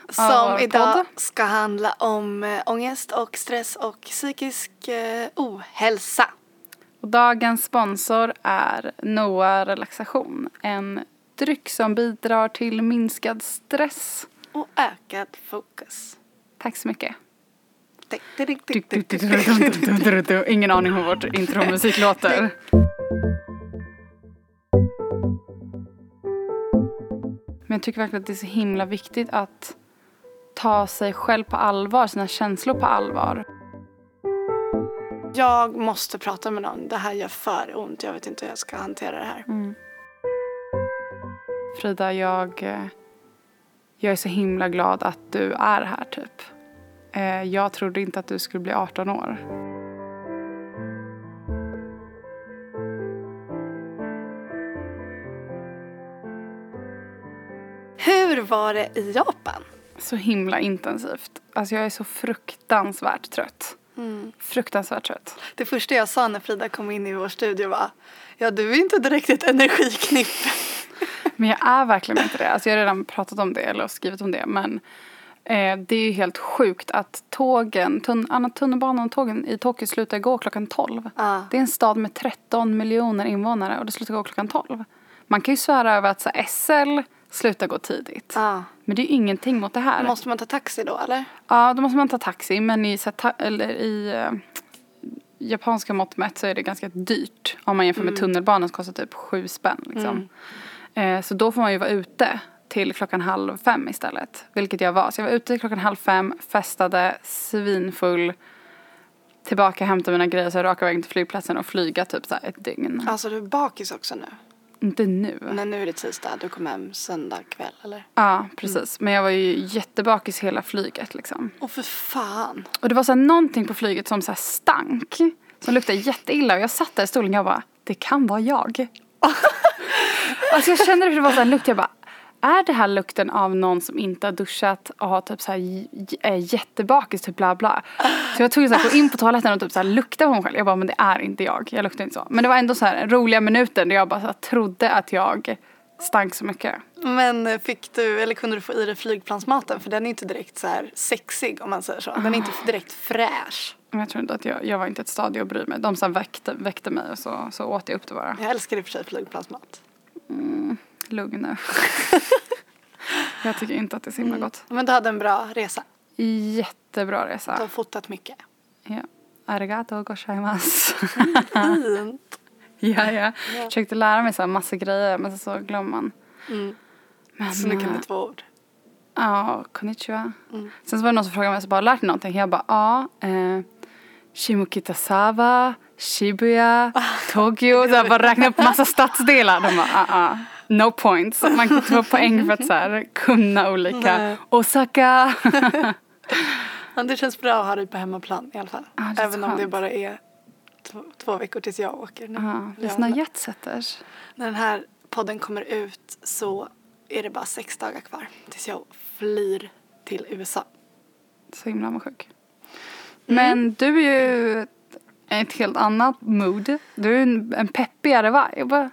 av Som idag podd. ska handla om äh, ångest och stress och psykisk äh, ohälsa. Och dagens sponsor är Noa Relaxation. En dryck som bidrar till minskad stress. Och ökad fokus. Tack så mycket. Ingen aning hur vårt intromusik låter. Men jag tycker verkligen att det är så himla viktigt att ta sig själv på allvar, sina känslor på allvar. Jag måste prata med någon. Det här gör för ont. Jag vet inte hur jag ska hantera det här. Frida, jag, eh, jag är så himla glad att du är här typ. Eh, Jag trodde inte att du skulle bli 18 år. Hur var det i Japan? Så himla intensivt. Alltså jag är så fruktansvärt trött. Fruktansvärt trött. Det första jag sa när Frida kom in i vår studio var Ja, du är inte direkt ett energiknippe. Men jag är verkligen inte det. Alltså jag har redan pratat om det eller skrivit om det. Men eh, det är ju helt sjukt att tågen, Anna, tunnelbanan och tågen i Tokyo slutar gå klockan 12. Ja. Det är en stad med 13 miljoner invånare och det slutar gå klockan 12. Man kan ju svära över att så, SL slutar gå tidigt. Ja. Men det är ju ingenting mot det här. Måste man ta taxi då eller? Ja, då måste man ta taxi. Men i, ta, eller i eh, japanska mått mätt så är det ganska dyrt. Om man jämför med tunnelbanan som kostar typ sju spänn. Liksom. Eh, så då får man ju vara ute till klockan halv fem istället. Vilket jag var. Så jag var ute klockan halv fem, festade, svinfull. Tillbaka, hämtade mina grejer, så raka vägen till flygplatsen och flyga typ så ett dygn. Alltså du är bakis också nu. Inte nu. Men nu är det tisdag. Du kom hem söndag kväll eller? Ja, precis. Men jag var ju jättebakis hela flyget liksom. Åh för fan. Och det var så här någonting på flyget som så stank. Som luktade jätteilla och jag satt där i stolen och jag bara, det kan vara jag. alltså jag kände det för det var så här lukt, jag bara, är det här lukten av någon som inte har duschat och har typ så här är jättebakis, typ bla bla. Så jag tog så här, gå in på toaletten och typ så här lukta på mig själv. Jag bara, men det är inte jag. Jag luktar inte så. Men det var ändå så här roliga minuter där jag bara så här, trodde att jag stank så mycket. Men fick du, eller kunde du få i dig flygplansmaten? För den är inte direkt så här sexig om man säger så. Den är inte direkt fräsch. Men jag tror inte att jag, jag var inte ett stadie att bry mig. De så väckte, väckte mig och så, så åt jag upp det bara. Jag älskar i och för sig flygplansmat. Lugn nu. jag tycker inte att det är så himla gott. Men du hade en bra resa. Jättebra Du resa. har fotat mycket. Ja. Arigato gozaimasu. Fint. ja, ja. Försökte lära mig så här massa grejer men så glömmer man. Men, Så nu kan eh, du två ord. Ja, konnichiwa. Sen så var det någon som frågade mig så bara, har du lärt dig någonting? Jag bara, ja. Eh, Shimokitazawa, Shibuya, Tokyo. Så jag bara räknade upp massa stadsdelar. De bara, ah, ah. No points. Man kan inte få poäng för att så här, kunna olika. Nej. Osaka. Det känns bra att ha dig på hemmaplan i alla fall. Är Även om det bara är två, två veckor tills jag åker. Nu. Undrar. jetsetters. När den här podden kommer ut så är det bara sex dagar kvar tills jag flyr till USA. Så himla avundsjuk. Men du är ju ett, ett helt annat mood. Du är en, en peppigare vibe.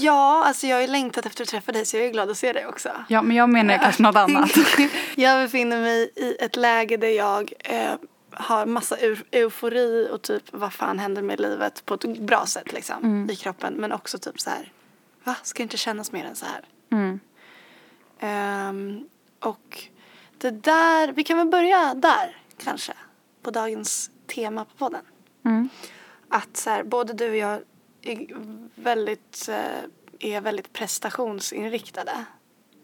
Ja, alltså jag har ju längtat efter att träffa dig så jag är glad att se dig också. Ja, men jag menar kanske något annat. jag befinner mig i ett läge där jag eh, har massa eu- eufori och typ vad fan händer med livet på ett bra sätt liksom i kroppen. Men också typ så här, va? Ska det inte kännas mer än så här? Mm. Ehm, och det där, vi kan väl börja där kanske. På dagens tema på podden. Mm. Att så här, både du och jag väldigt, eh, är väldigt prestationsinriktade.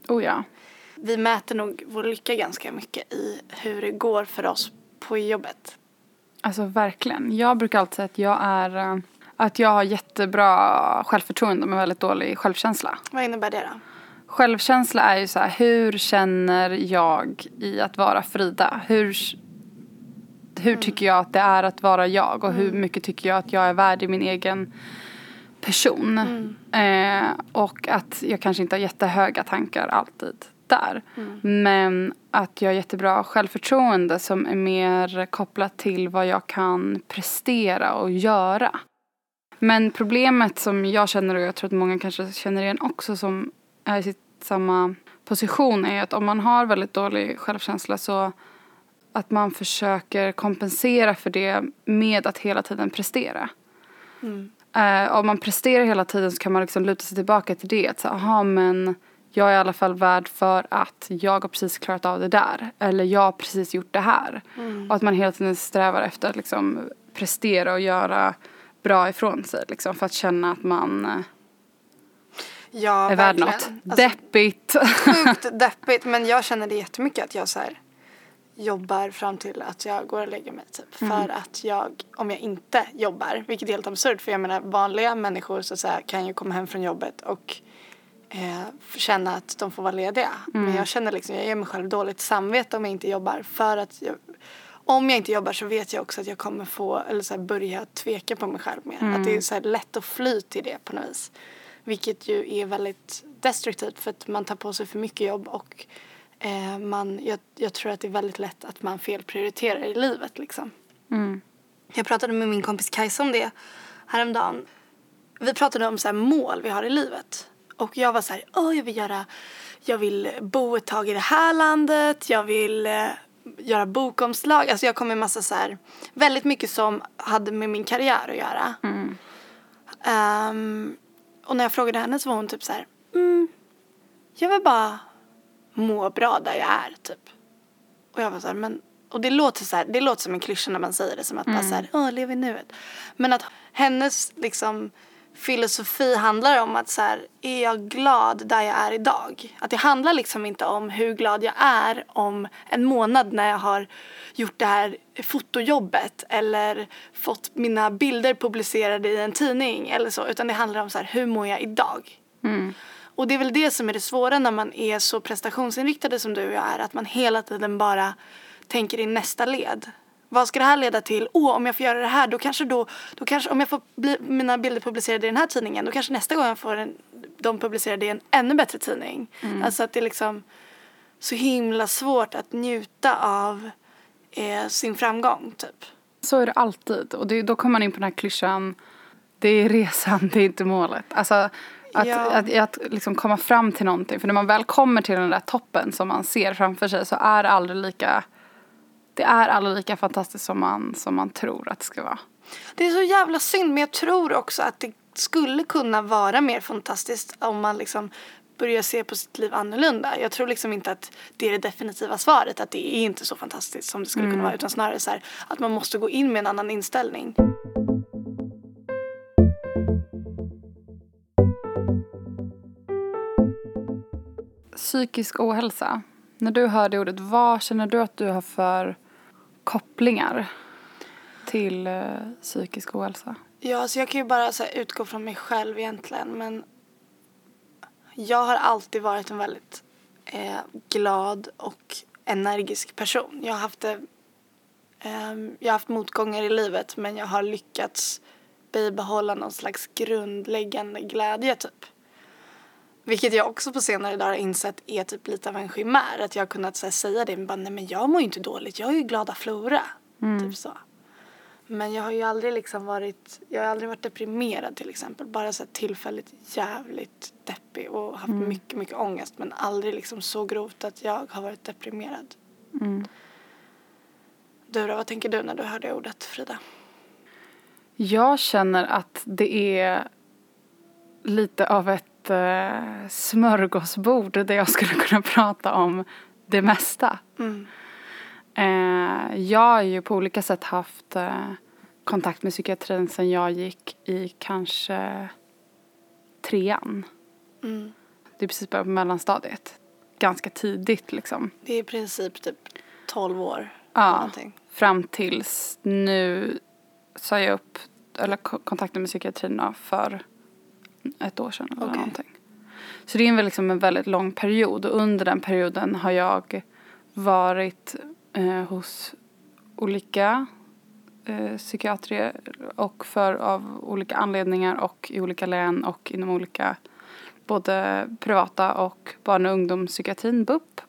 Oh ja. Vi mäter nog vår lycka ganska mycket i hur det går för oss på jobbet. Alltså verkligen. Jag brukar alltid säga att jag är eh, att jag har jättebra självförtroende men väldigt dålig självkänsla. Vad innebär det då? självkänsla är ju så här, hur känner jag i att vara Frida? Hur, hur tycker jag att det är att vara jag och hur mycket tycker jag att jag är värd i min egen person? Eh, och att jag kanske inte har jättehöga tankar alltid där. Men att jag har jättebra självförtroende som är mer kopplat till vad jag kan prestera och göra. Men problemet som jag känner och jag tror att många kanske känner igen också som är i sitt samma position är att om man har väldigt dålig självkänsla så att man försöker kompensera för det med att hela tiden prestera. Eh, om man presterar hela tiden så kan man liksom luta sig tillbaka till det. Att så, aha, men jag är i alla fall värd för att jag har precis klarat av det där. Eller jag har precis gjort det här. Och att man hela tiden strävar efter att liksom prestera och göra bra ifrån sig. Liksom, för att känna att man eh, Ja, är värd verkligen. något. Alltså, Deppigt. sjukt deppigt men jag känner det jättemycket att jag så här jobbar fram till att jag går och lägger mig typ. För att jag, om jag inte jobbar, vilket är helt absurt för jag menar vanliga människor så att säga, kan ju komma hem från jobbet och eh, känna att de får vara lediga. Men jag känner liksom, jag ger mig själv dåligt samvete om jag inte jobbar för att jag, om jag inte jobbar så vet jag också att jag kommer få, eller så här, börja tveka på mig själv mer. Att det är så här lätt att fly till det på något vis. Vilket ju är väldigt destruktivt för att man tar på sig för mycket jobb och eh, man, jag, jag tror att det är väldigt lätt att man felprioriterar i livet liksom. Jag pratade med min kompis Kajsa om det häromdagen. Vi pratade om så mål vi har i livet. Och jag var så här, åh jag vill göra, jag vill bo ett tag i det här landet, jag vill eh, göra bokomslag. Alltså jag kom med massa så här, väldigt mycket som hade med min karriär att göra. Ehm, och när jag frågade henne så var hon typ så här, mm, jag vill bara må bra där jag är typ. Och jag var så här, men och det låter så här, det låter som en klyscha när man säger det som att bara så här, åh lev i nuet. Men att hennes liksom filosofi handlar om att så här, är jag glad där jag är idag? Att det handlar liksom inte om hur glad jag är om en månad när jag har gjort det här fotojobbet eller fått mina bilder publicerade i en tidning eller så. Utan det handlar om så här, hur mår jag idag? Och det är väl det som är det svåra när man är så prestationsinriktade som du och jag är. Att man hela tiden bara tänker i nästa led. Vad ska det här leda till? Åh, om jag får göra det här, då kanske då, då kanske, om jag får bli, mina bilder publicerade i den här tidningen, då kanske nästa gång jag får en, dem publicerade i en ännu bättre tidning. Alltså att det är liksom så himla svårt att njuta av eh, sin framgång, typ. Så är det alltid. Och det, då kommer man in på den här klyschan. Det är resan, det är inte målet. Alltså att, Ja. att, att liksom komma fram till någonting. För när man väl kommer till den där toppen som man ser framför sig så är det aldrig lika det är aldrig lika fantastiskt som man, som man tror att det ska vara. Det är så jävla synd men jag tror också att det skulle kunna vara mer fantastiskt om man liksom börjar se på sitt liv annorlunda. Jag tror liksom inte att det är det definitiva svaret att det är inte så fantastiskt som det skulle kunna vara utan snarare så här att man måste gå in med en annan inställning. Psykisk ohälsa. När du hör det ordet, vad känner du att du har för kopplingar till eh, psykisk ohälsa? Ja, alltså jag kan ju bara så här, utgå från mig själv egentligen men jag har alltid varit en väldigt eh, glad och energisk person. Jag har haft eh, jag har haft motgångar i livet men jag har lyckats bibehålla någon slags grundläggande glädje typ. Vilket jag också på senare dagar har insett är typ lite av en chimär. Att jag har kunnat så här, säga det men bara nej men jag mår ju inte dåligt, jag är ju glada Flora. Typ så. Men jag har ju aldrig liksom varit, jag har aldrig varit deprimerad till exempel. Bara så här tillfälligt jävligt deppig och haft mycket, mycket ångest. Men aldrig liksom så grovt att jag har varit deprimerad. Du då, vad tänker du när du hör det ordet Frida? Jag känner att det är lite av ett eh, smörgåsbord där jag skulle kunna prata om det mesta. Eh, jag har ju på olika sätt haft eh, kontakt med psykiatrin sedan jag gick i kanske trean. Det är precis på mellanstadiet. Ganska tidigt liksom. Det är i princip typ 12 år. Ja, någonting. fram tills nu sa jag upp eller ko- kontakten med psykiatrin för ett år sedan eller Okej. någonting. Så det är liksom en väldigt lång period och under den perioden har jag varit eh, hos olika eh, psykiatrer och för av olika anledningar och i olika län och inom olika både privata och barn och ungdomspsykiatrin, BUP,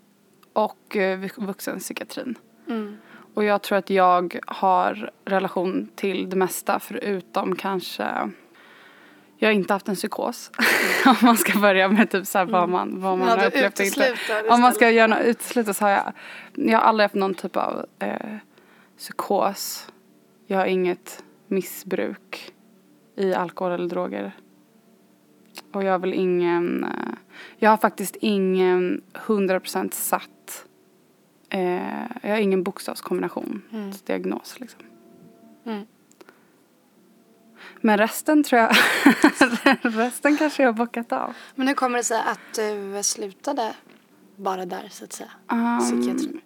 och eh, vuxenpsykiatrin. Mm. Och jag tror att jag har relation till det mesta förutom kanske jag har inte haft en psykos. Om man ska börja med typ så här vad man, vad man Ja, har du upplevt och inte. Om man ska göra något utesluta så har jag, jag har aldrig haft någon typ av eh, psykos. Jag har inget missbruk i alkohol eller droger. Och jag har väl ingen, eh, jag har faktiskt ingen 100% satt, eh, jag har ingen bokstavskombination, diagnos liksom. Mm. Men resten tror jag, resten kanske jag har bockat av. Men hur kommer det sig att du slutade bara där så att säga? Um, Psykiatrin.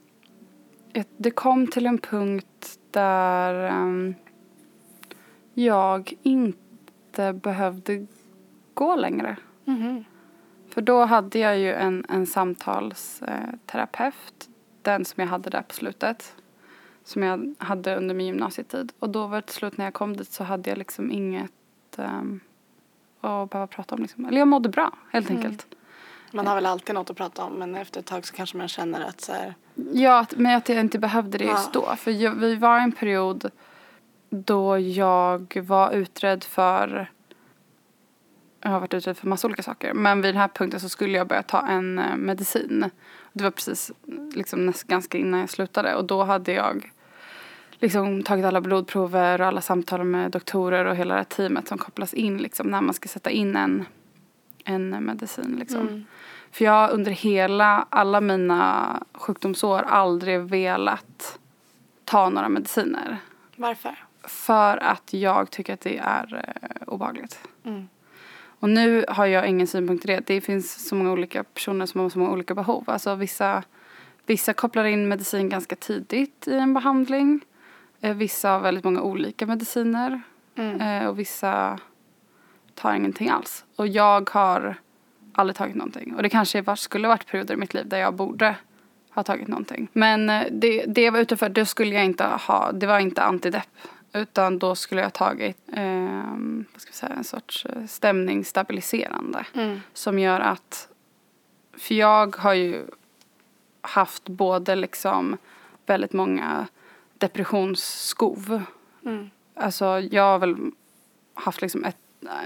det kom till en punkt där ehm, jag inte behövde gå längre. Mhm. För då hade jag ju en, en samtalsterapeut, den som jag hade där på slutet. Som jag hade under min gymnasietid. Och då var det till slut när jag kom dit så hade jag liksom inget um, att behöva prata om. Liksom. Eller jag mådde bra, helt enkelt. Man har väl alltid något att prata om men efter ett tag så kanske man känner att så här, Ja, men att jag inte behövde det just Ja. då. För jag, vi var i en period då jag var utredd för jag har varit utredd för massa olika saker. Men vid den här punkten så skulle jag börja ta en eh, medicin. Det var precis liksom näst, ganska innan jag slutade. Och då hade jag liksom tagit alla blodprover och alla samtal med doktorer och hela det här teamet som kopplas in liksom när man ska sätta in en, en medicin liksom. För jag har under hela, alla mina sjukdomsår aldrig velat ta några mediciner. varför? För att jag tycker att det är eh, obehagligt. Mm. Och nu har jag ingen synpunkt till det. Det finns så många olika personer som har så många olika behov. Alltså vissa, vissa kopplar in medicin ganska tidigt i en behandling. Eh, vissa har väldigt många olika mediciner. Mm. Eh, och vissa tar ingenting alls. Och jag har aldrig tagit någonting. Och det kanske var, skulle varit perioder i mitt liv där jag borde ha tagit någonting. Men eh, det, det jag var ute för, då skulle jag inte ha, det var inte antidepp. Utan då skulle jag ha tagit eh, vad ska vi säga, en sorts stämningsstabiliserande. Mm. Som gör att, för jag har ju haft både liksom väldigt många depressionsskov. Mm. Alltså jag har väl haft liksom ett,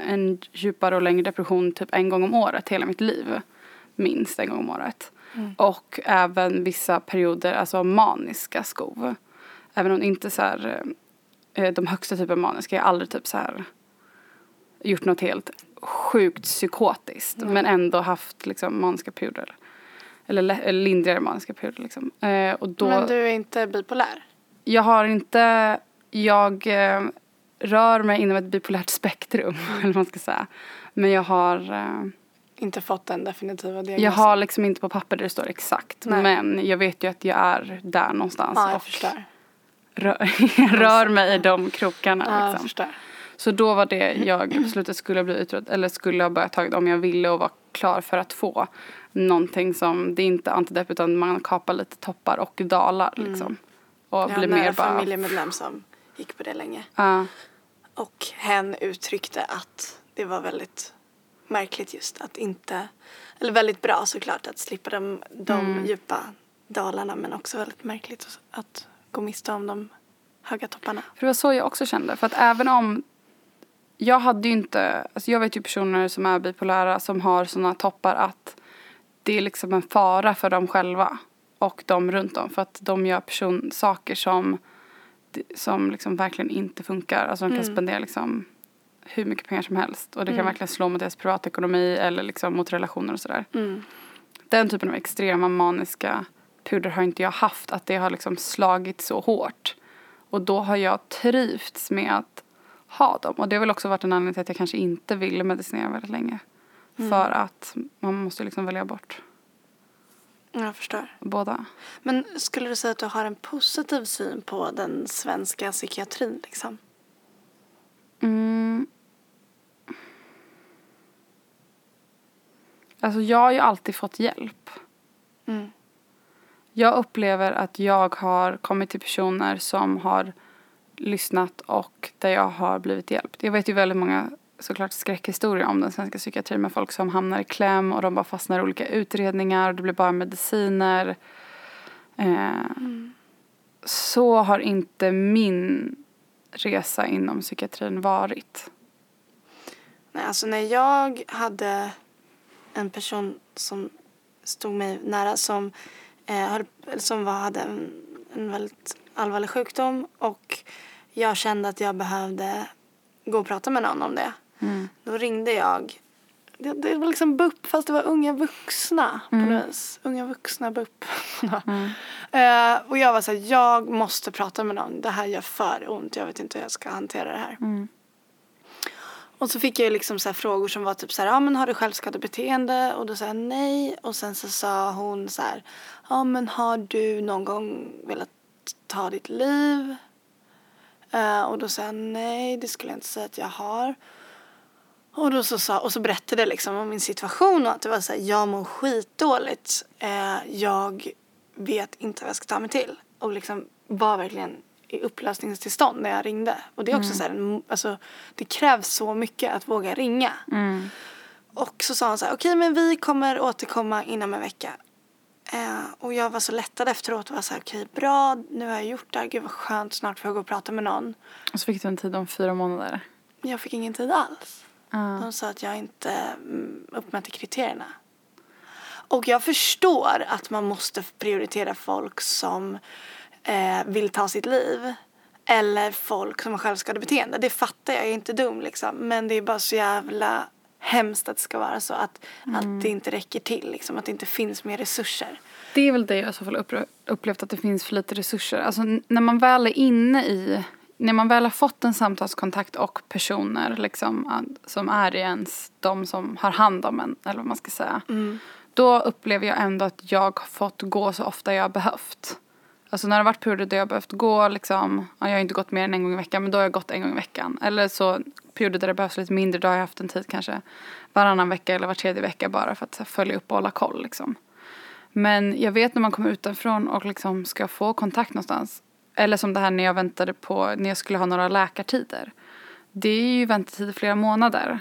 en djupare och längre depression typ en gång om året hela mitt liv. Minst en gång om året. Och även vissa perioder, alltså maniska skov. Även om inte så här, eh, de högsta typen maniska, jag har aldrig typ så här gjort något helt sjukt psykotiskt. Men ändå haft liksom maniska perioder. Eller lindrigare maniska perioder liksom. Eh, och då, Men du är inte bipolär? Jag har inte, jag eh, rör mig inom ett bipolärt spektrum, eller vad man ska säga. Men jag har, eh, Inte fått den definitiva diagnosen? jag har liksom inte på papper där det står exakt. Nej. Men jag vet ju att jag är där någonstans. Ja, jag och förstår. rör, jag rör mig i de krokarna. Ja, jag liksom. förstår. Så då var det jag på slutet skulle bli utredd, eller skulle ha börjat tagit om jag ville och var klar för att få någonting som, det är inte antidepp utan man kapar lite toppar och dalar liksom. Och Jag har blir en nära mer bara, familjemedlem som gick på det länge. Ja. Och hen uttryckte att det var väldigt märkligt just att inte, eller väldigt bra såklart att slippa de, de Mm. djupa dalarna men också väldigt märkligt att- att gå miste om de höga topparna. För det var så jag också kände. För att även om jag hade ju inte, alltså jag vet ju personer som är bipolära som har sådana toppar att det är liksom en fara för dem själva och de runt om. För att de gör person, saker som, som liksom verkligen inte funkar. Alltså de kan spendera liksom hur mycket pengar som helst och det kan verkligen slå mot deras privatekonomi eller liksom mot relationer och sådär. Mm. Den typen av extrema maniska perioder har inte jag haft. Att det har liksom slagit så hårt. Och då har jag trivts med att ha dem. Och det har väl också varit en anledning till att jag kanske inte ville medicinera väldigt länge. För att man måste liksom välja bort Jag förstår. båda. Men skulle du säga att du har en positiv syn på den svenska psykiatrin liksom? Mm. Alltså jag har ju alltid fått hjälp. Mm. Jag upplever att jag har kommit till personer som har lyssnat och där jag har blivit hjälpt. Jag vet ju väldigt många såklart skräckhistorier om den svenska psykiatrin med folk som hamnar i kläm och de bara fastnar i olika utredningar och det blir bara mediciner. Eh, Så har inte min resa inom psykiatrin varit. Nej, alltså när jag hade en person som stod mig nära som, eh, som var, hade en, en väldigt allvarlig sjukdom och jag kände att jag behövde gå och prata med någon om det. Då ringde jag. Det, det var liksom BUP fast det var unga vuxna på något vis. Unga vuxna BUP. eh, och jag var så här, jag måste prata med någon. Det här gör för ont. Jag vet inte hur jag ska hantera det här. Och så fick jag liksom så frågor som var typ så här, ja men har du självskadebeteende? Och då sa jag nej. Och sen så sa hon så här, ja men har du någon gång velat ta ditt liv? Eh, och då sa jag nej, det skulle jag inte säga att jag har. Och då så sa, och så berättade jag liksom om min situation och att det var så här, jag mår skitdåligt. Eh, jag vet inte vad jag ska ta mig till. Och liksom var verkligen i upplösningstillstånd när jag ringde. Och det är också så här, en- alltså det krävs så mycket att våga ringa. Och så sa hon så här, okej men vi kommer återkomma inom en vecka. Eh, och jag var så lättad efteråt och var så här, okej bra, nu har jag gjort det här, gud vad skönt, snart får jag gå och prata med någon. Och så fick du en tid om fyra månader. Jag fick ingen tid alls. Ja. De sa att jag inte mm, uppmätte kriterierna. Och jag förstår att man måste prioritera folk som eh, vill ta sitt liv. Eller folk som har självskadebeteende. Det fattar jag, jag är inte dum liksom. Men det är bara så jävla hemskt att det ska vara så. Att, att det inte räcker till, liksom. att det inte finns mer resurser. Det är väl det jag i så fall upple- upplevt att det finns för lite resurser. Alltså när man väl är inne i, när man väl har fått en samtalskontakt och personer liksom att- som är ens de som har hand om en eller vad man ska säga. Då upplever jag ändå att jag har fått gå så ofta jag har behövt. Alltså när det har varit perioder där jag har behövt gå liksom, ja, jag har inte gått mer än en gång i veckan men då har jag gått en gång i veckan. Eller så perioder där det behövs lite mindre då har jag haft en tid kanske varannan vecka eller var tredje vecka bara för att här, följa upp och hålla koll liksom. Men jag vet när man kommer utanför och liksom ska få kontakt någonstans. Eller som det här när jag väntade på, när jag skulle ha några läkartider. Det är ju väntetid i flera månader.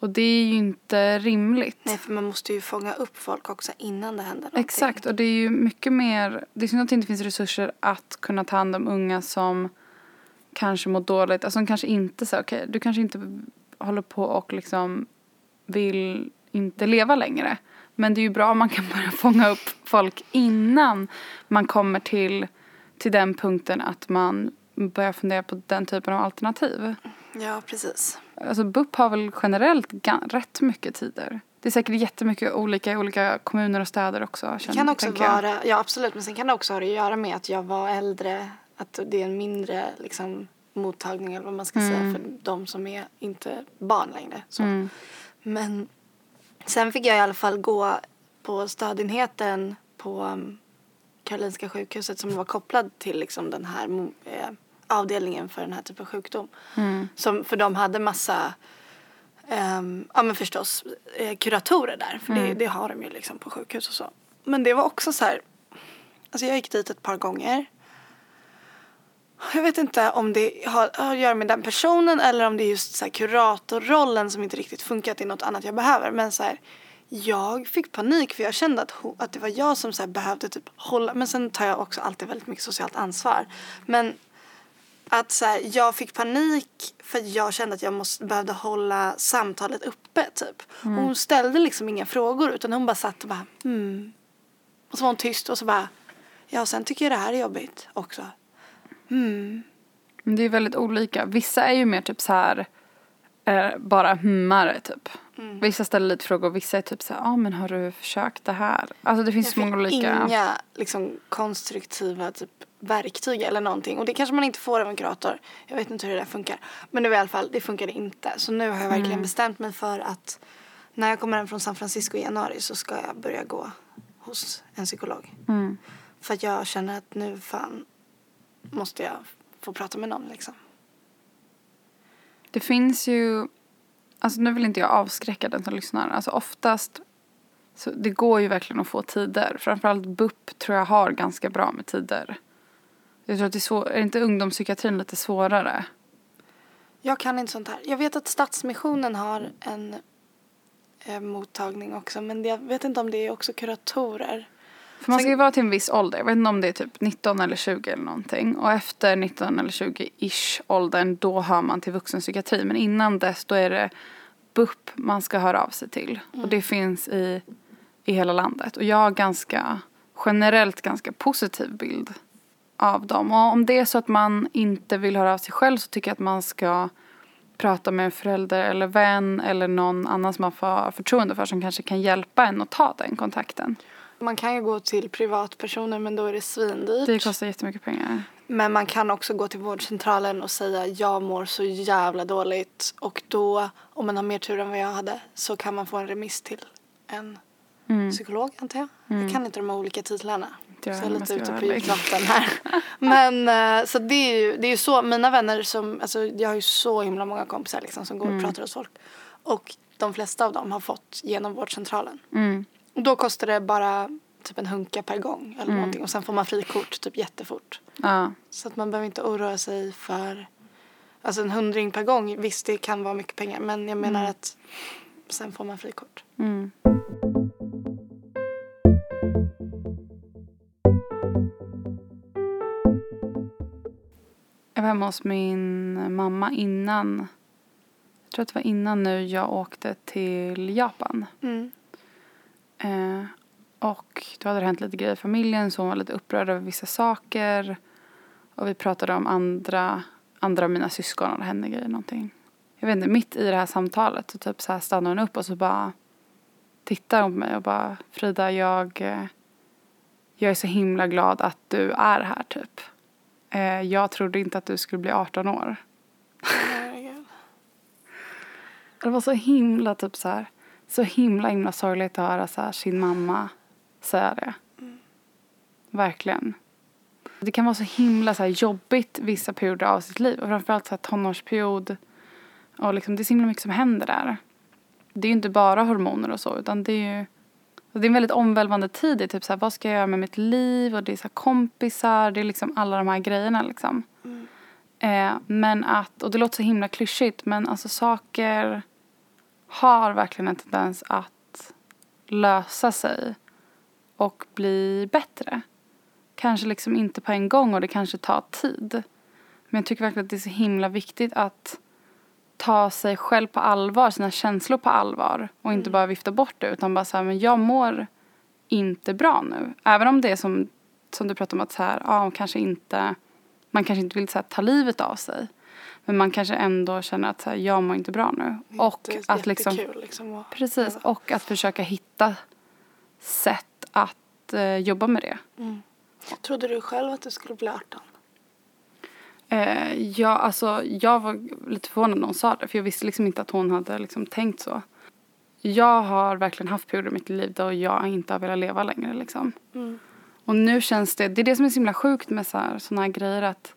Och det är ju inte rimligt. Nej, för man måste ju fånga upp folk också innan det händer någonting. Exakt, och det är ju mycket mer, det är synd att det inte finns resurser att kunna ta hand om unga som kanske mår dåligt, alltså som kanske inte så okej, du kanske inte håller på och liksom vill inte leva längre. Men det är ju bra om man kan börja fånga upp folk innan man kommer till, till den punkten att man börjar fundera på den typen av alternativ. Ja, precis. Alltså BUP har väl generellt rätt mycket tider. Det är säkert jättemycket olika i olika kommuner och städer också. Det kan också jag. vara, ja absolut, men sen kan det också ha att göra med att jag var äldre, att det är en mindre liksom, mottagning eller vad man ska säga för de som är inte barn längre. Så. Men sen fick jag i alla fall gå på stödenheten på Karolinska sjukhuset som var kopplad till liksom, den här eh, avdelningen för den här typen av sjukdom. Som, för de hade massa Ehm, ja men förstås eh, kuratorer där. För det, det har de ju liksom på sjukhus och så. Men det var också så här. Alltså jag gick dit ett par gånger. Jag vet inte om det har, att göra med den personen eller om det är just så kuratorrollen som inte riktigt funkat till något annat jag behöver. Men så här, jag fick panik för jag kände att, att det var jag som så behövde typ hålla. Men sen tar jag också alltid väldigt mycket socialt ansvar. Men att så här, jag fick panik för att jag kände att jag måste, behövde hålla samtalet uppe typ. Och hon ställde liksom inga frågor utan hon bara satt och bara hmm. Och så var hon tyst och så bara ja sen tycker jag det här är jobbigt också. Men det är väldigt olika. Vissa är ju mer typ så här eh, bara hummare typ. Vissa ställer lite frågor och vissa är typ så här, ja ah, men har du försökt det här? Alltså det finns Jag så många olika. inga liksom, konstruktiva typ, verktyg eller någonting. Och det kanske man inte får av en kurator. Jag vet inte hur det där funkar. Men var i alla fall, det funkade inte. Så nu har jag verkligen bestämt mig för att när jag kommer hem från San Francisco i januari så ska jag börja gå hos en psykolog. För att jag känner att nu fan måste jag få prata med någon liksom. Det finns ju, alltså nu vill inte jag avskräcka den som lyssnar. Alltså oftast Så det går ju verkligen att få tider. Framförallt BUP tror jag har ganska bra med tider. Jag tror att det är svår, är inte ungdomspsykiatrin lite svårare? Jag kan inte sånt här. Jag vet att Stadsmissionen har en eh, mottagning också men jag vet inte om det är också kuratorer. För man ska ju vara till en viss ålder. Jag vet inte om det är typ 19 eller 20 eller någonting. Och efter 19 eller 20-ish åldern då hör man till vuxenpsykiatri. Men innan dess då är det BUP man ska höra av sig till. Och det finns i, i hela landet. Och jag har ganska generellt ganska positiv bild av dem. Och om det är så att man inte vill höra av sig själv så tycker jag att man ska prata med en förälder eller vän eller någon annan som man får förtroende för som kanske kan hjälpa en att ta den kontakten. Man kan ju gå till privatpersoner men då är det svindyrt. Det kostar jättemycket pengar. Men man kan också gå till vårdcentralen och säga jag mår så jävla dåligt och då om man har mer tur än vad jag hade så kan man få en remiss till en Mm. psykolog antar jag. Jag kan inte de här olika titlarna. Jag så jag är lite ute på djupt vatten här. Men eh, så det är ju det är ju så mina vänner som alltså jag har ju så himla många kompisar liksom som går Mm. och pratar hos folk och de flesta av dem har fått genom vårdcentralen. Mm. Och då kostar det bara typ en hunka per gång eller Mm. någonting och sen får man frikort typ jättefort. Ja. Så att man behöver inte oroa sig för Alltså en hundring per gång, visst det kan vara mycket pengar men jag menar att sen får man frikort. Mm. Jag var hemma hos min mamma innan. Jag tror att det var innan nu jag åkte till Japan. Mm. Eh, och då hade det hänt lite grejer i familjen så hon var lite upprörd över vissa saker. Och vi pratade om andra, andra av mina syskon och det hände grejer någonting. Jag vet inte, mitt i det här samtalet så typ så här stannar hon upp och så bara tittar hon på mig och bara Frida jag, eh, jag är så himla glad att du är här typ. Eh, jag trodde inte att du skulle bli 18 år. Herregud. Det var så himla typ så här, så himla himla sorgligt att höra så här, sin mamma säga det. Verkligen. Det kan vara så himla så här, jobbigt vissa perioder av sitt liv och framförallt så här, tonårsperiod. Och liksom, det är så himla mycket som händer där. Det är ju inte bara hormoner och så utan det är ju det är en väldigt omvälvande tid. Det är typ så här, vad ska jag göra med mitt liv? Och det är så här kompisar. Det är liksom alla de här grejerna liksom. Eh, men att, och det låter så himla klyschigt, men alltså saker har verkligen en tendens att lösa sig och bli bättre. Kanske liksom inte på en gång och det kanske tar tid. Men jag tycker verkligen att det är så himla viktigt att ta sig själv på allvar, sina känslor på allvar och inte bara vifta bort det utan bara säga men jag mår inte bra nu. Även om det är som, som du pratade om att så här, ja, kanske inte, man kanske inte vill så här, ta livet av sig. Men man kanske ändå känner att så här, jag mår inte bra nu. Och Det är att liksom, liksom. att- precis, och att försöka hitta sätt att eh, jobba med det. Trodde du själv att du skulle bli 18? Eh, ja, alltså, jag var lite förvånad när hon sa det för jag visste liksom inte att hon hade liksom tänkt så. Jag har verkligen haft perioder i mitt liv då jag inte har velat leva längre liksom. Och nu känns det, det är det som är så himla sjukt med så här, såna här grejer att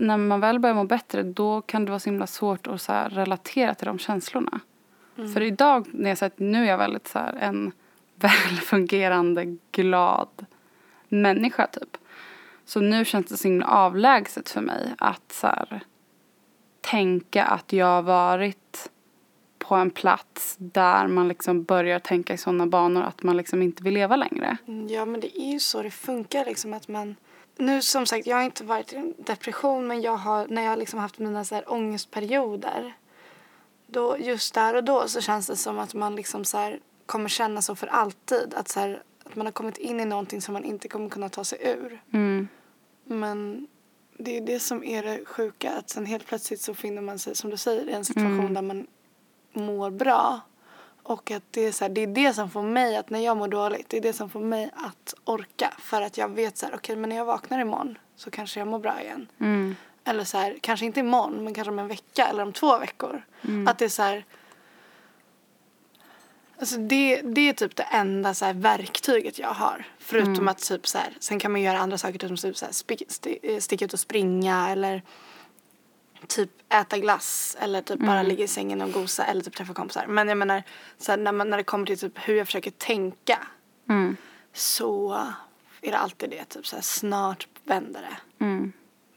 när man väl börjar må bättre då kan det vara så himla svårt att så relatera till de känslorna. För idag när jag säger att nu är jag väldigt så här, en välfungerande, glad människa typ. Så nu känns det så himla avlägset för mig att så här, tänka att jag har varit på en plats där man liksom börjar tänka i sådana banor att man liksom inte vill leva längre. Mm, Ja men det är ju så det funkar liksom att man Nu som sagt jag har inte varit i en depression men jag har när jag har liksom haft mina så här ångestperioder då just där och då så känns det som att man liksom så här kommer känna så för alltid att så här att man har kommit in i någonting som man inte kommer kunna ta sig ur. Mm. Men det är det som är det sjuka att sen helt plötsligt så finner man sig som du säger i en situation där man mår bra. Och att det är, så här, det är det som får mig att när jag mår dåligt, det är det som får mig att orka. För att jag vet så här, okej men när jag vaknar imorgon så kanske jag mår bra igen. Mm. Eller så här, kanske inte imorgon men kanske om en vecka eller om två veckor. Att det är så här, Alltså det, det är typ det enda så verktyget jag har. Förutom att typ så här, sen kan man göra andra saker typ typ så här, spick, sti, eh, sticka ut och springa eller typ äta glass eller typ bara ligga i sängen och gosa eller typ träffa kompisar. Men jag menar så här, när, man, när det kommer till typ hur jag försöker tänka så är det alltid det typ så här, snart vänder det.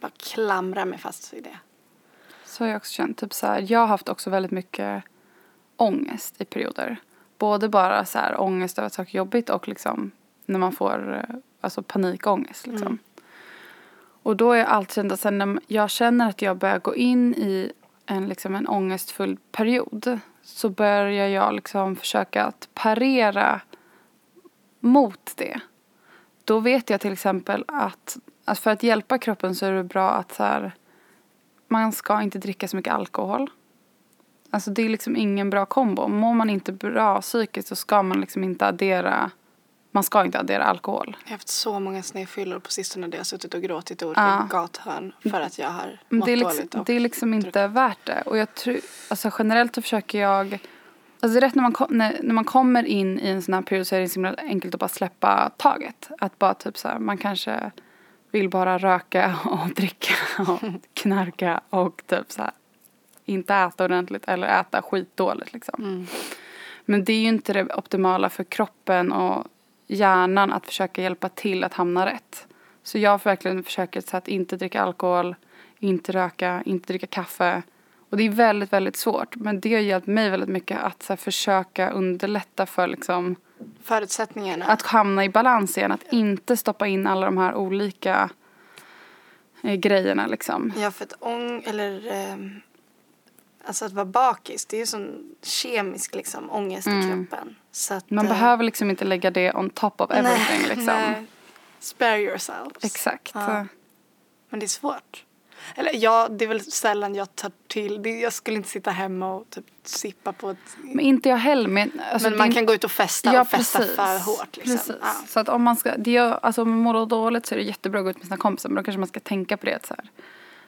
Bara klamra mig fast vid det. Så har jag också känt. Typ så här, jag har haft också väldigt mycket ångest i perioder. Både bara så här, ångest över att saker är jobbigt och liksom när man får eh, alltså panikångest. Liksom. Och då är jag alltid sen när jag känner att jag börjar gå in i en, liksom, en ångestfull period så börjar jag liksom försöka att parera mot det. Då vet jag till exempel att, att för att hjälpa kroppen så är det bra att så här, man ska inte dricka så mycket alkohol. Alltså det är liksom ingen bra kombo. Mår man inte bra psykiskt så ska man liksom inte addera, man ska inte addera alkohol. Jag har haft så många snedfyllor på sistone där jag har suttit och gråtit i Ja. olika gathörn för att jag har mått det är liksom, dåligt. Det är liksom inte värt det. Och jag tror, alltså generellt så försöker jag, alltså det är rätt när man, kom, när, när man kommer in i en sån här period så är det så himla enkelt att bara släppa taget. Att bara typ så här, man kanske vill bara röka och dricka och knarka och typ så här inte äta ordentligt eller äta skitdåligt liksom. Men det är ju inte det optimala för kroppen och hjärnan att försöka hjälpa till att hamna rätt. Så jag verkligen försöker så att inte dricka alkohol, inte röka, inte dricka kaffe. Och det är väldigt, väldigt svårt. Men det har hjälpt mig väldigt mycket att så här, försöka underlätta för liksom, Förutsättningarna. att hamna i balans igen. Att inte stoppa in alla de här olika eh, grejerna liksom. Ja, för att ång eller ehm, alltså att vara bakis, det är ju sån kemisk liksom ångest i kroppen. Så att, Man eh, behöver liksom inte lägga det on top of everything nej, liksom. nej. Spare yourselves. Exakt. Ja. Men det är svårt. Eller ja, det är väl sällan jag tar till. Jag skulle inte sitta hemma och typ sippa på ett... Men inte jag heller. Men, alltså, men man är kan gå ut och festa och festa för hårt. Liksom. Precis. Ja. Så att om man ska, det gör, alltså om man mår dåligt så är det jättebra att gå ut med sina kompisar. Men då kanske man ska tänka på det så här,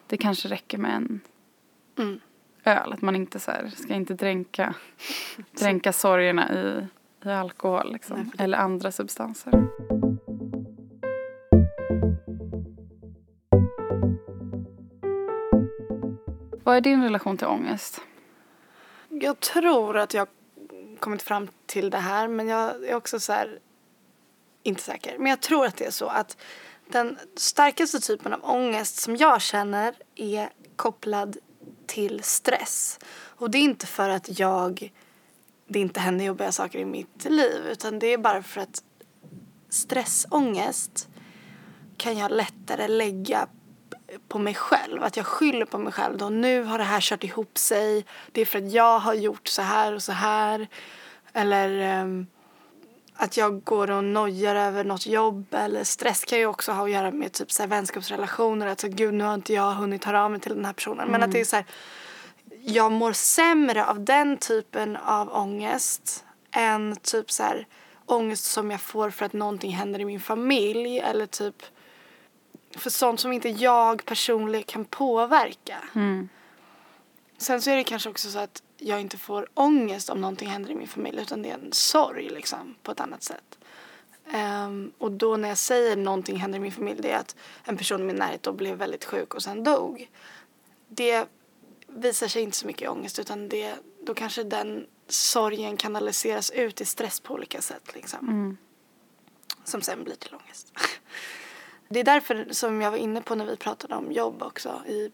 det kanske räcker med en Mm. Öl. Att man inte så här, ska inte dränka, dränka sorgerna i, i alkohol liksom. Nej, Eller andra substanser. Vad är din relation till ångest? Jag tror att jag kommit fram till det här men jag är också så här inte säker. Men jag tror att det är så att den starkaste typen av ångest som jag känner är kopplad till stress. Och det är inte för att jag det inte händer jobbiga saker i mitt liv utan det är bara för att stressångest kan jag lättare lägga på mig själv. Att jag skyller på mig själv. Då, nu har det här kört ihop sig. Det är för att jag har gjort så här och så här. Eller um, att jag går och nojar över något jobb. Eller stress kan ju också ha att göra med typ så här vänskapsrelationer. Att så, gud nu har inte jag hunnit höra av mig till den här personen. Men att det är så här. Jag mår sämre av den typen av ångest än typ så här ångest som jag får för att någonting händer i min familj eller typ för sånt som inte jag personligen kan påverka. Sen så är det kanske också så att jag inte får ångest om någonting händer i min familj utan det är en sorg liksom på ett annat sätt. Ehm, och då när jag säger någonting händer i min familj det är att en person i min närhet då blev väldigt sjuk och sen dog. Det visar sig inte så mycket i ångest utan det, då kanske den sorgen kanaliseras ut i stress på olika sätt liksom. Som sen blir till ångest. Det är därför som jag var inne på när vi pratade om jobb också i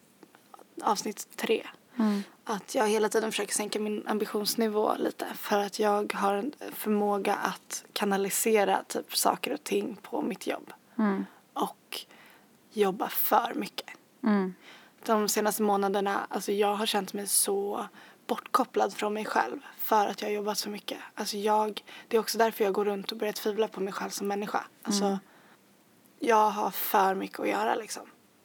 avsnitt tre. Att jag hela tiden försöker sänka min ambitionsnivå lite för att jag har en förmåga att kanalisera typ saker och ting på mitt jobb. Och jobba för mycket. De senaste månaderna, alltså jag har känt mig så bortkopplad från mig själv för att jag har jobbat så mycket. Alltså jag, det är också därför jag går runt och börjar tvivla på mig själv som människa. Alltså, jag har för mycket att göra liksom.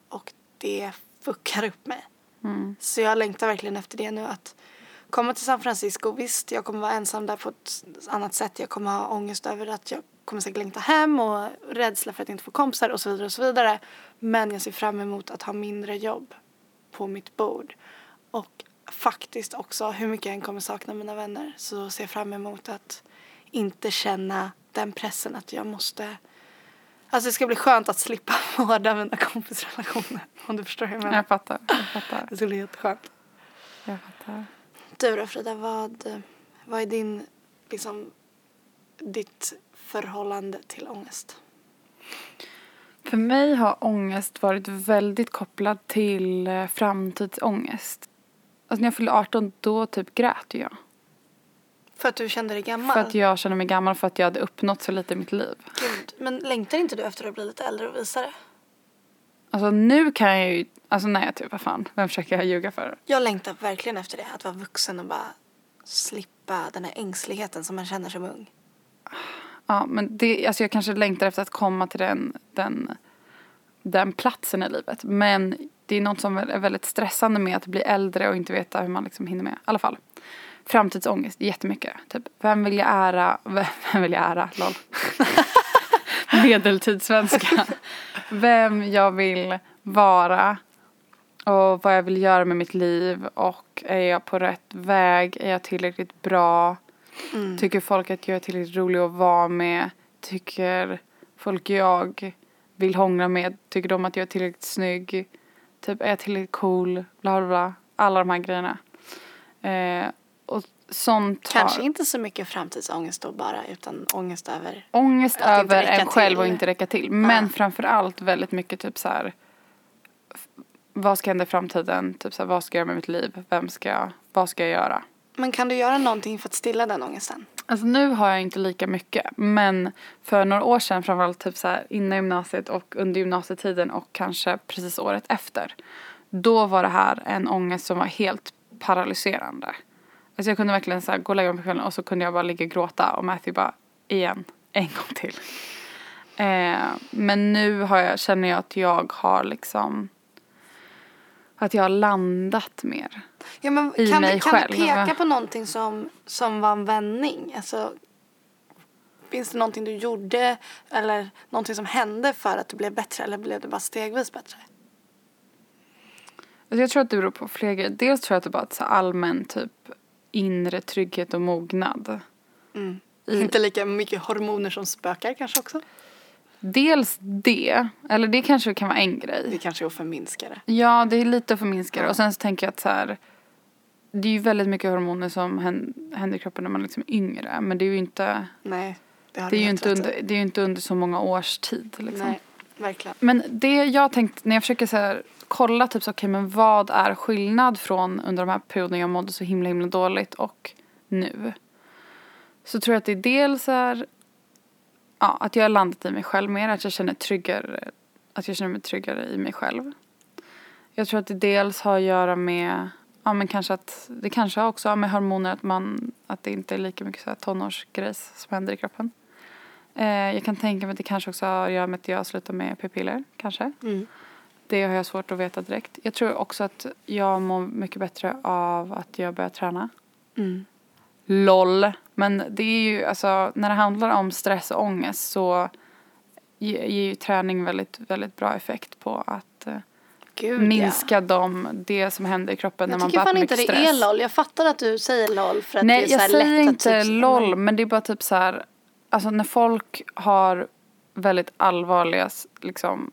Och det fuckar upp mig. Mm. Så jag längtar verkligen efter det nu att komma till San Francisco. Visst, jag kommer vara ensam där på ett annat sätt. Jag kommer ha ångest över att jag kommer säkert längta hem och rädsla för att inte få kompisar och så vidare och så vidare. Men jag ser fram emot att ha mindre jobb på mitt bord. Och faktiskt också, hur mycket jag än kommer sakna mina vänner, så ser jag fram emot att inte känna den pressen att jag måste Alltså det ska bli skönt att slippa vårda mina kompisrelationer. Om du förstår hur jag menar. Jag fattar. Jag fattar. Det skulle bli jätteskönt. Jag fattar. Du då Frida, vad, vad är din, liksom, ditt förhållande till ångest? För mig har ångest varit väldigt kopplad till eh, framtidsångest. Alltså när jag fyllde 18 då typ grät jag. För att du kände dig gammal? För att jag kände mig gammal för att jag hade uppnått så lite i mitt liv. Gud, men längtar inte du efter att bli lite äldre och visare? Alltså nu kan jag ju, alltså nej typ vad fan, vem försöker jag ljuga för? Jag längtar verkligen efter det. Att vara vuxen och bara slippa den här ängsligheten som man känner som ung. Ja men det, alltså jag kanske längtar efter att komma till den, den, den platsen i livet. Men det är något som är väldigt stressande med att bli äldre och inte veta hur man liksom hinner med. I alla fall. Framtidsångest, jättemycket. Typ, vem vill jag ära? Vem vill jag ära? Lol. Medeltidssvenska. Vem jag vill vara. Och vad jag vill göra med mitt liv. Och är jag på rätt väg? Är jag tillräckligt bra? Tycker folk att jag är tillräckligt rolig att vara med? Tycker folk jag vill hångla med? Tycker de att jag är tillräckligt snygg? Typ är jag tillräckligt cool? Bla bla bla. Alla de här grejerna. Eh, sånt har... Kanske inte så mycket framtidsångest då bara utan ångest över Ångest över en själv och till. inte räcka till. Men Ja. framför allt väldigt mycket typ så här. Vad ska hända i framtiden? Typ så här, vad ska jag göra med mitt liv? Vem ska jag, vad ska jag göra? Men kan du göra någonting för att stilla den ångesten? Alltså nu har jag inte lika mycket. Men för några år sedan, framförallt typ så här innan gymnasiet och under gymnasietiden och kanske precis året efter. Då var det här en ångest som var helt paralyserande. Alltså jag kunde verkligen så här gå och lägga mig på kvällen och så kunde jag bara ligga och gråta och Matthew bara igen, en gång till. Eh, men nu har jag, känner jag att jag har liksom att jag har landat mer. Ja, men I kan mig du, kan själv. du peka på någonting som, som var en vändning? Alltså, finns det någonting du gjorde eller någonting som hände för att du blev bättre eller blev du bara stegvis bättre? Alltså jag tror att det beror på flera grejer. Dels tror jag att det bara är ett allmän typ inre trygghet och mognad. I- Inte lika mycket hormoner som spökar kanske också? Dels det, eller det kanske kan vara en Det grej. kanske är att förminska det. Ja, det är lite att förminska det. Och sen så tänker jag att så här, det är ju väldigt mycket hormoner som hän- händer i kroppen när man liksom är yngre. Men det är ju inte, Nej, det det är ju inte under, det är inte under så många års tid. Liksom. Nej, verkligen. Men det jag tänkt när jag försöker så här, kolla typ så okay, men vad är skillnad från under de här perioderna jag mådde så himla himla dåligt och nu. Så tror jag att det dels är ja, att jag har landat i mig själv mer, att jag känner tryggare, att jag känner mig tryggare i mig själv. Jag tror att det dels har att göra med, ja men kanske att, det kanske också har med hormoner att man, att det inte är lika mycket så här tonårsgrejs som händer i kroppen. Eh, jag kan tänka mig att det kanske också har att göra med att jag slutar med p-piller, kanske. Mm. Det har jag svårt att veta direkt. Jag tror också att jag mår mycket bättre av att jag börjar träna. Mm. LOL. Men det är ju, alltså när det handlar om stress och ångest så ge- ger ju träning väldigt, väldigt bra effekt på att eh, Gud, minska de, det som händer i kroppen ja. när Jag man tycker bär på fan inte mycket det stress. är LOL. Jag fattar att du säger LOL för att det är Nej, så jag här säger lätt inte att typ, LOL, men det är bara typ så här, alltså när folk har väldigt allvarliga liksom,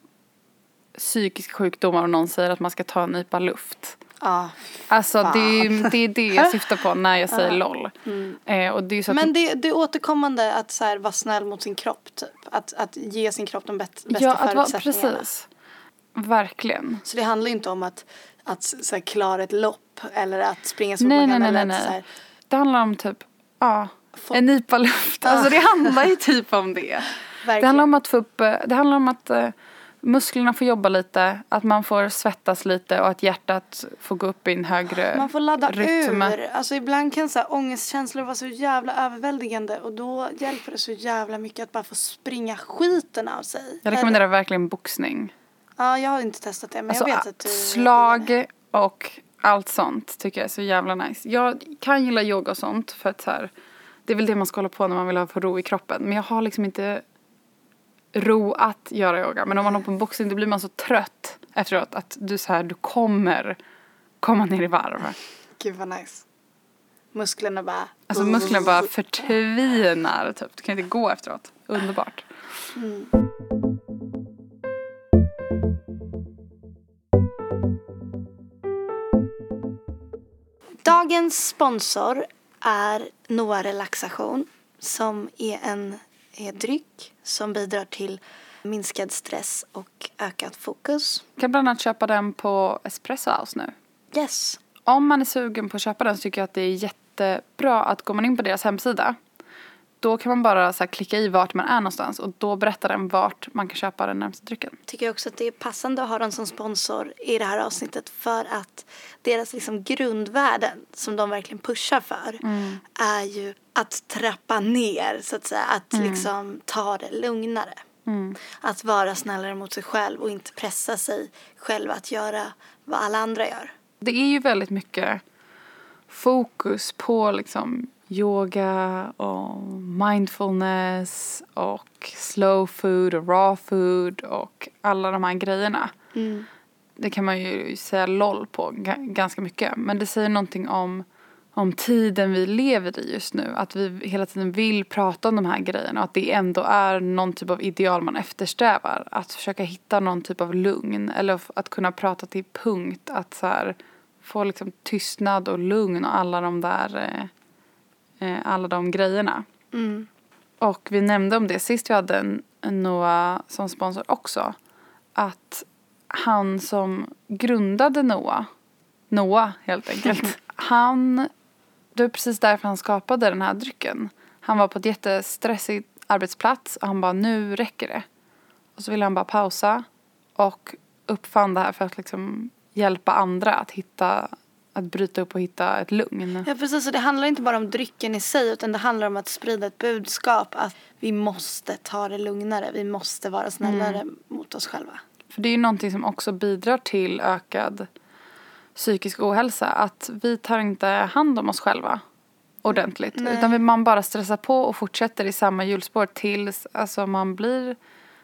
psykiska sjukdomar och någon säger att man ska ta en nypa luft. Ja. Alltså det, är- Fan. det är det jag syftar på när jag säger LOL. Eh, och det är så att Men det, det är återkommande att så här, vara snäll mot sin kropp typ. Att, att ge sin kropp de bäst, bästa ja, att vara, förutsättningarna. precis. Verkligen. Så det handlar inte om att, att så här, klara ett lopp eller att springa Nej, nej, solbacken nej, eller nej, att nej. här, Det handlar om typ, ja, Få- en nypa luft. Alltså det handlar ju typ om det. Det verkligen. handlar om att få upp, eh, det handlar om att eh, musklerna får jobba lite, att man får svettas lite och att hjärtat får gå upp i en högre Man får ladda rytm. ur. Alltså ibland kan så här, ångestkänslor vara så jävla överväldigande och då hjälper det så jävla mycket att bara få springa skiten av sig. Jag rekommenderar verkligen boxning. Ja, jag har inte testat det men Alltså jag vet att du slag och allt sånt tycker jag är så jävla nice. Jag kan gilla yoga och sånt för att så här, det är väl det man ska hålla på när man vill ha få ro i kroppen. Men jag har liksom inte ro att göra yoga. Men om man hoppar på en boxning då blir man så trött efteråt att du så här, du kommer komma ner i varv. Gud vad nice. Musklerna bara... Alltså musklerna bara förtvinar typ. Du kan inte gå efteråt. Underbart. Mm. Dagens sponsor är Noa Relaxation som är en dryck som bidrar till minskad stress och ökat fokus. Kan bland annat köpa den på Espresso House nu. Yes. Om man är sugen på att köpa den så tycker jag att det är jättebra att går man in på deras hemsida då kan man bara så klicka i vart man är någonstans och då berättar den vart man kan köpa den närmaste drycken. Tycker jag också att det är passande att ha dem som sponsor i det här avsnittet för att deras liksom grundvärden som de verkligen pushar för är ju att trappa ner så att säga, att liksom ta det lugnare. Att vara snällare mot sig själv och inte pressa sig själv att göra vad alla andra gör. Det är ju väldigt mycket fokus på liksom yoga och mindfulness och slow food och raw food och alla de här grejerna. Det kan man ju säga LOL på ga- ganska mycket. Men det säger någonting om, om tiden vi lever i just nu. Att vi hela tiden vill prata om de här grejerna och att det ändå är någon typ av ideal man eftersträvar. Att försöka hitta någon typ av lugn eller att kunna prata till punkt. Att så här, få liksom tystnad och lugn och alla de där eh, alla de grejerna. Och vi nämnde om det sist vi hade en, en Noah som sponsor också. Att han som grundade Noah, Noah helt enkelt, han, det var precis därför han skapade den här drycken. Han var på ett jättestressig arbetsplats och han bara nu räcker det. Och så ville han bara pausa och uppfann det här för att liksom hjälpa andra att hitta, att bryta upp och hitta ett lugn. Ja precis, och det handlar inte bara om drycken i sig utan det handlar om att sprida ett budskap att vi måste ta det lugnare, vi måste vara snällare mot oss själva. För det är ju någonting som också bidrar till ökad psykisk ohälsa. Att vi tar inte hand om oss själva ordentligt. Utan vi- man bara stressar på och fortsätter i samma hjulspår tills alltså, man blir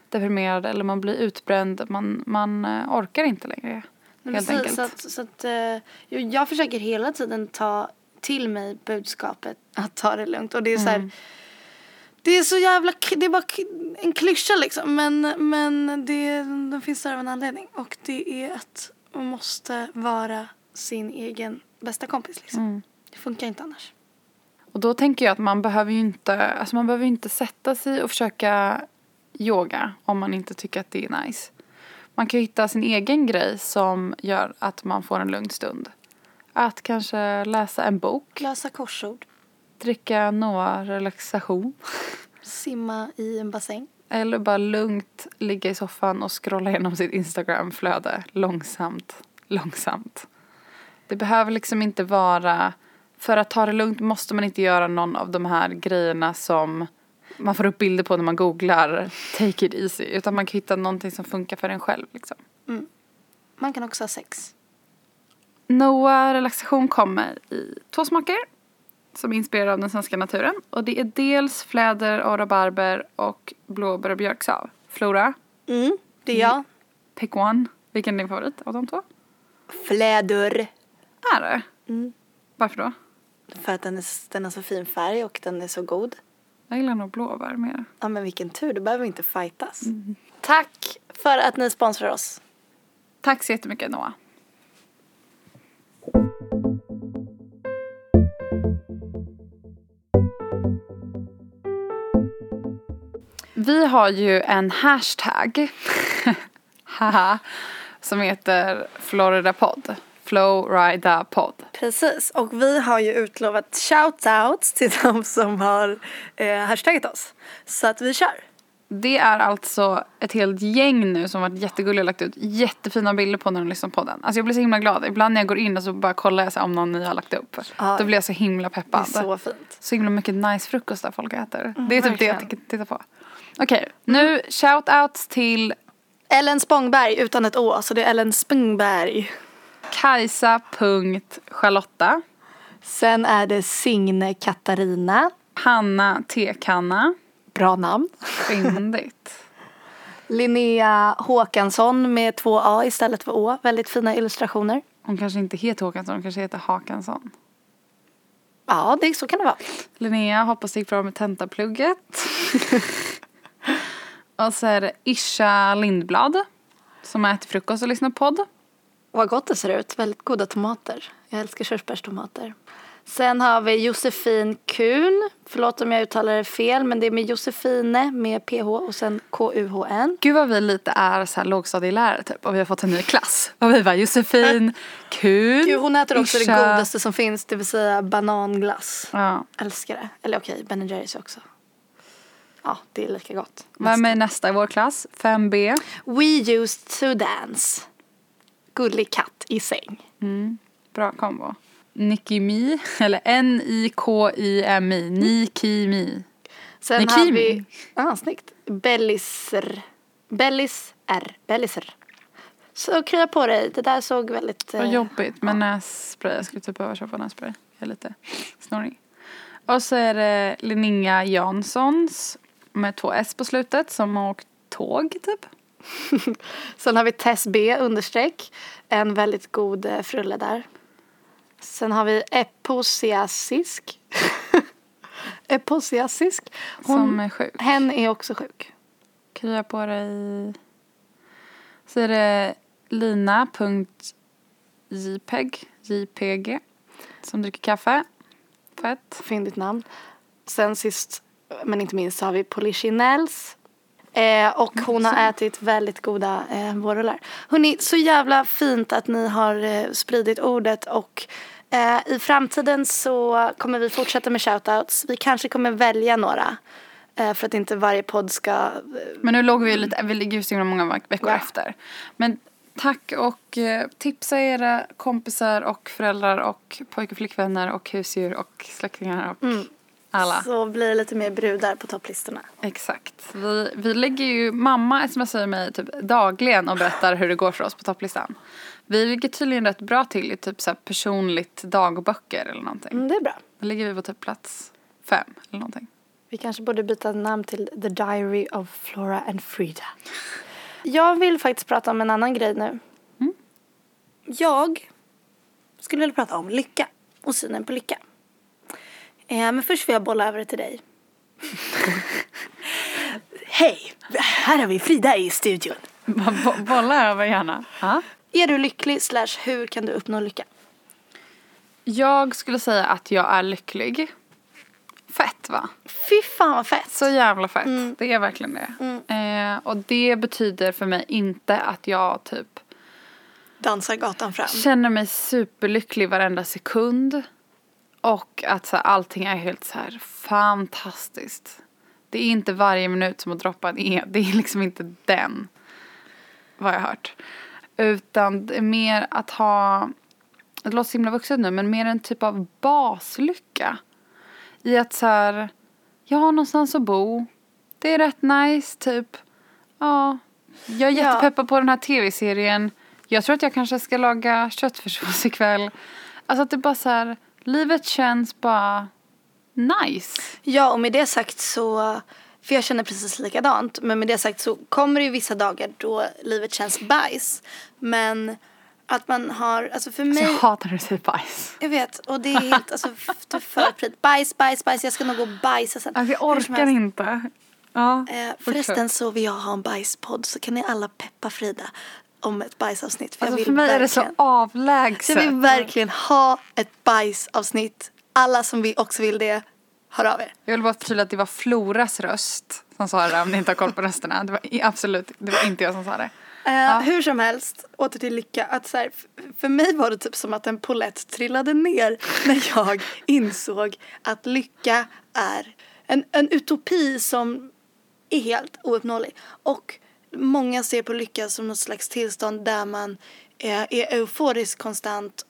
deprimerad eller man blir utbränd. Man, man eh, orkar inte längre. Helt precis, enkelt. Så att, så att, eh, jag, försöker hela tiden ta till mig budskapet att ta det lugnt. Och det är så här, Det är så jävla, det är bara en klyscha liksom. Men, men det, den finns där av en anledning. Och det är att man måste vara sin egen bästa kompis liksom. Det funkar inte annars. Och då tänker jag att man behöver ju inte, alltså man behöver inte sätta sig och försöka yoga om man inte tycker att det är nice. Man kan hitta sin egen grej som gör att man får en lugn stund. Att kanske läsa en bok, Lösa korsord. dricka några relaxation Simma i en bassäng. eller bara lugnt ligga i soffan och scrolla igenom sitt Instagram-flöde långsamt, långsamt. Det behöver liksom inte vara, för att ta det lugnt måste man inte göra någon av de här grejerna som man får upp bilder på när man googlar take it easy. Utan man kan hitta någonting som funkar för en själv liksom. Man kan också ha sex. Noah relaxation kommer i två smaker som är inspirerade av den svenska naturen. Och det är dels fläder och rabarber och blåbär och björksav. Flora, Mm, det är jag. pick one. Vilken är din favorit av de två? Fläder. Är det? Varför då? För att den, är, den har så fin färg och den är så god. Jag gillar nog blåbär mer. Ja men vilken tur, då behöver vi inte fightas. Tack för att ni sponsrar oss. Tack så jättemycket Noah. Vi har ju en hashtag som heter Floridapod. Flowrida-podd. Precis, och vi har ju utlovat shoutouts till de som har eh, hashtaggat oss. Så att vi kör. Det är alltså ett helt gäng nu som varit jättegulliga och lagt ut jättefina bilder på när de lyssnar på den. Alltså jag blir så himla glad. Ibland när jag går in och så bara kollar jag så om någon ny har lagt upp. Ja. Då blir jag så himla Det är peppad. så fint. Så himla mycket nice frukostar folk äter. det är typ det jag verkligen. tycker titta på. Okej, nu shoutouts till Ellen Spångberg utan ett å, så det är Ellen Spångberg. Kajsa.Charlotta, Sen är det Signe Katarina. Hanna Tekanna, Bra namn. fyndigt. Linnea Håkansson med två A istället för Å. Väldigt fina illustrationer. Hon kanske inte heter Håkansson, hon kanske heter Hakansson. Ja, det, så kan det vara. Linnea, hoppas det gick bra med tentaplugget. och så är det Isha Lindblad som äter frukost och lyssnar på podd. Vad gott det ser ut. Väldigt goda tomater. Jag älskar körsbärstomater. Sen har vi Josefin Kuhn. Förlåt om jag uttalar det fel men det är med Josefine med PH och sen K-U-H-N. Gud vad vi lite är så här lågstadielärare typ och vi har fått en ny klass. Och vi var Josefin, Kun, Gud, hon äter också det Isha. godaste som finns, det vill säga bananglass. Ja. Älskar det. Eller okej, Ben Jerrys också. Ja, det är lika gott. Vem är nästa i vår klass? 5B. We used to dance. Gullig katt i säng. Bra kombo. Nicki Mi, eller N-I-K-I-M-I, Nikimi. Sen Nikimi. har vi, ah, snyggt. Belliser. Bellis R. Belliser. Så krya på dig, det där såg väldigt... Vad eh, jobbigt med nässpray. Jag skulle typ behöva köpa nässpray. Jag är lite snorig. Och så är det Linnea Janssons med två S på slutet som har åkt tåg typ. Sen har vi Tess B understreck. En väldigt god eh, frulle där. Sen har vi Eposiasisk. Eposiasisk. Som är sjuk. Hen är också sjuk. Krya på dig. Så är det lina.jpeg, JPG, som dricker kaffe. Fett. Fyndigt namn. Sen sist men inte minst så har vi Polichinelles. Eh, och hon har ätit väldigt goda eh, vårrullar. Hörrni, så jävla fint att ni har eh, spridit ordet och eh, i framtiden så kommer vi fortsätta med shoutouts. Vi kanske kommer välja några eh, för att inte varje podd ska eh, Men nu låg vi ju lite, vi ligger ju så många veck- veckor Ja. efter. Men tack och eh, tipsa era kompisar och föräldrar och pojk och flickvänner och husdjur och släktingar och alla. så blir det lite mer brudar på topplistorna. Exakt. Vi, vi lägger ju, mamma smsar mig typ dagligen och berättar hur det går för oss på topplistan. Vi ligger tydligen rätt bra till i typ så personligt dagböcker eller någonting. Mm, det är bra. Då ligger vi på typ plats fem eller någonting. Vi kanske borde byta namn till The Diary of Flora and Frida. Jag vill faktiskt prata om en annan grej nu. Jag skulle vilja prata om lycka och synen på lycka. Eh, men först får jag bolla över det till dig. Hej! Här har vi Frida i studion. Bo- Bolla över gärna. Ja. Är du lycklig slash hur kan du uppnå lycka? Jag skulle säga att jag är lycklig. Fett va? Fy fan vad fett! Så jävla fett. Det är verkligen det. Eh, och det betyder för mig inte att jag typ Dansar gatan fram. känner mig superlycklig varenda sekund. Och att så här, allting är helt så här fantastiskt. Det är inte varje minut som att droppa en E. Det är liksom inte den. Vad jag har hört. Utan det är mer att ha, det låter så himla vuxet nu, men mer en typ av baslycka. I att så här, jag har någonstans att bo. Det är rätt nice, typ. Ja, jag är jättepeppad på den här tv-serien. Jag tror att jag kanske ska laga köttfärssås ikväll. Alltså att det bara så här, livet känns bara nice. Ja, och med det sagt så, för jag känner precis likadant, men med det sagt så kommer det ju vissa dagar då livet känns bajs. Men att man har, alltså för Så mig, jag hatar när du säger bajs. jag vet, och det är helt, alltså f- det är för prit. Bajs, bajs, bajs, jag ska nog gå och bajsa sen. Alltså jag orkar inte. Ja, Eh, förresten så vill jag ha en bajspodd så kan ni alla peppa Frida om ett bajsavsnitt. För jag Alltså vill för mig är det så verkligen- avlägset. Jag vill verkligen ha ett bajsavsnitt. Alla som vi också vill det, hör av er. Jag vill bara förtydliga att det var Floras röst som sa det om ni inte har koll på rösterna. Det var absolut, det var inte jag som sa det. Eh, Hur som helst, åter till lycka. Att så här, för mig var det typ som att en polett trillade ner när jag insåg att lycka är en, en utopi som är helt ouppnåelig. Och många ser på lycka som något slags tillstånd där man eh, är euforisk konstant.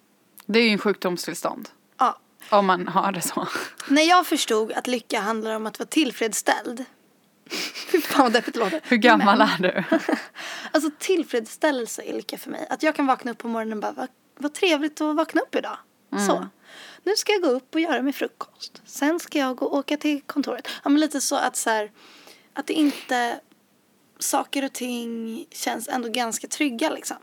Det är ju en sjukdomstillstånd. Ja. Om man har det så. När jag förstod att lycka handlar om att vara tillfredsställd. Fy fan vad deppigt det låter. Hur gammal Men- är du? Alltså tillfredsställelse är lycka för mig. Att jag kan vakna upp på morgonen och bara, vad, vad trevligt att vakna upp idag. Så. Nu ska jag gå upp och göra min frukost. Sen ska jag gå och åka till kontoret. Ja men lite så att så här, att det inte, saker och ting känns ändå ganska trygga liksom.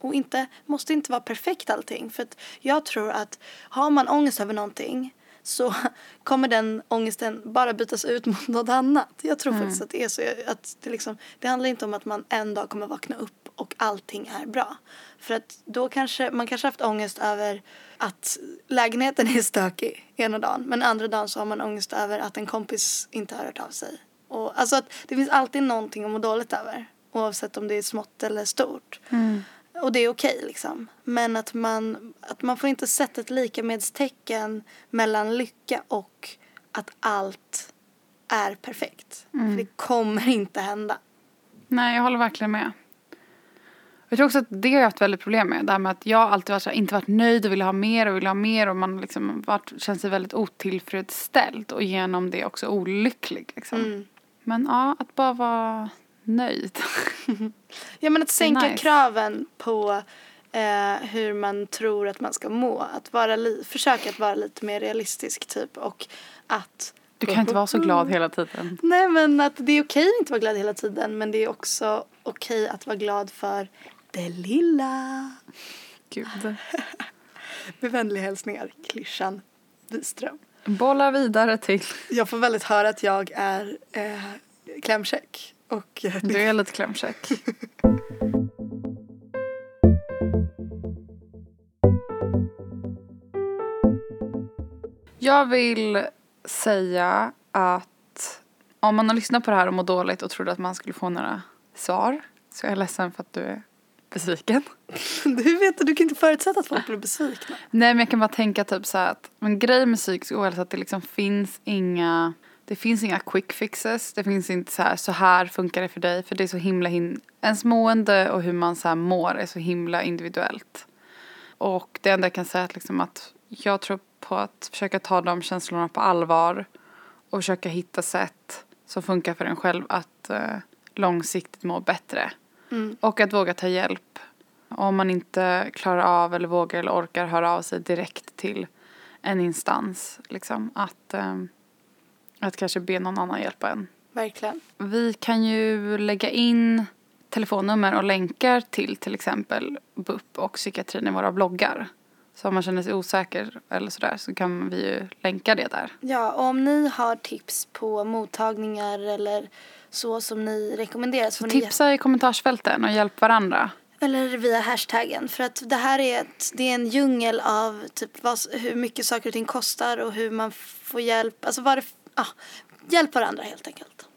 Och inte, måste inte vara perfekt allting. För jag tror att har man ångest över någonting så kommer den ångesten bara bytas ut mot något annat. Jag tror faktiskt att det är så. Att det, liksom, det handlar inte om att man en dag kommer vakna upp och allting är bra. För att då kanske, man kanske haft ångest över att lägenheten är stökig ena dagen men andra dagen så har man ångest över att en kompis inte har hört av sig. Och, alltså att det finns alltid någonting att må dåligt över oavsett om det är smått eller stort. Och det är okej liksom. Men att man, att man får inte sätta ett likamedstecken mellan lycka och att allt är perfekt. För det kommer inte hända. Nej, jag håller verkligen med. Jag tror också att det har jag haft väldigt problem med. Det här med att jag alltid varit här, inte varit nöjd och ville ha mer och ville ha mer och man liksom varit, känt sig väldigt otillfredsställd och genom det också olycklig. Liksom. Mm. Men ja, att bara vara nöjd. Ja men att sänka nice. kraven på eh, hur man tror att man ska må. Att vara li- försöka att vara lite mer realistisk typ och att Du kan inte vara så glad hela tiden. Nej men att det är okej att inte vara glad hela tiden men det är också okej att vara glad för det lilla. Gud. Med vänliga hälsningar, klyschan Wiström. Bolla vidare till. Jag får väldigt höra att jag är eh, klämkäck. Och Du är lite klämkäck. Jag vill säga att om man har lyssnat på det här och mår dåligt och trodde att man skulle få några svar så är jag ledsen för att du är besviken. du vet, du kan inte förutsätta att folk blir besvikna. Nej men jag kan bara tänka typ så här att en grej med psykisk ohälsa att det liksom finns inga det finns inga quick fixes. Det finns inte så här så här funkar det för dig för det är så himla hin ens mående och hur man så här mår är så himla individuellt. Och det enda jag kan säga är att liksom att jag tror på att försöka ta de känslorna på allvar och försöka hitta sätt som funkar för en själv att eh, långsiktigt må bättre. Och att våga ta hjälp. Om man inte klarar av eller vågar eller orkar höra av sig direkt till en instans. Liksom, att, eh, att kanske be någon annan hjälpa en. Verkligen. Vi kan ju lägga in telefonnummer och länkar till till exempel BUP och psykiatrin i våra bloggar. Så om man känner sig osäker eller sådär så kan vi ju länka det där. Ja, och om ni har tips på mottagningar eller så som ni rekommenderar så ni Tipsa i kommentarsfälten och hjälp varandra. Eller via hashtaggen. För att det här är, ett, det är en djungel av typ vad, hur mycket saker och ting kostar och hur man får hjälp. Alltså vad det, ah, hjälp varandra helt enkelt.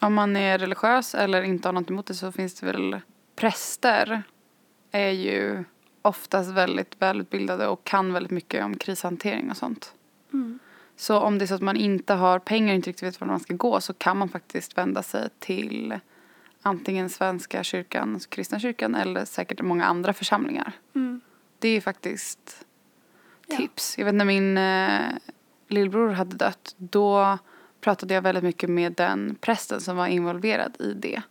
Om man är religiös eller inte har något emot det så finns det väl präster är ju oftast väldigt välutbildade och kan väldigt mycket om krishantering och sånt. Så om det är så att man inte har pengar och inte riktigt vet var man ska gå så kan man faktiskt vända sig till antingen Svenska kyrkan, kristna kyrkan eller säkert många andra församlingar. Det är faktiskt tips. Jag vet när min eh, lillbror hade dött då pratade jag väldigt mycket med den prästen som var involverad i det.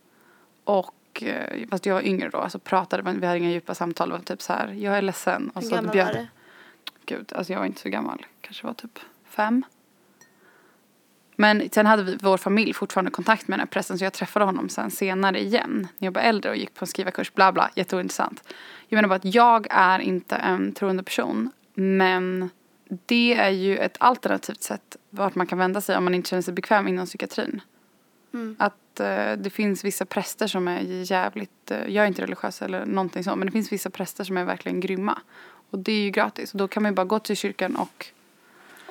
Och eh, fast jag var yngre då så pratade men vi hade inga djupa samtal. Det var typ så här, jag är ledsen. Och Hur så gammal bjöd- var det? Gud, alltså jag var inte så gammal. Kanske var typ fem. Men sen hade vi, vår familj fortfarande kontakt med den här prästen så jag träffade honom sen senare igen. När jag var äldre och gick på en skrivarkurs, bla bla, jätteointressant. Jag menar bara att jag är inte en troende person men det är ju ett alternativt sätt vart man kan vända sig om man inte känner sig bekväm inom psykiatrin. Att eh, det finns vissa präster som är jävligt, eh, jag är inte religiös eller någonting sånt men det finns vissa präster som är verkligen grymma. Och det är ju gratis och då kan man ju bara gå till kyrkan och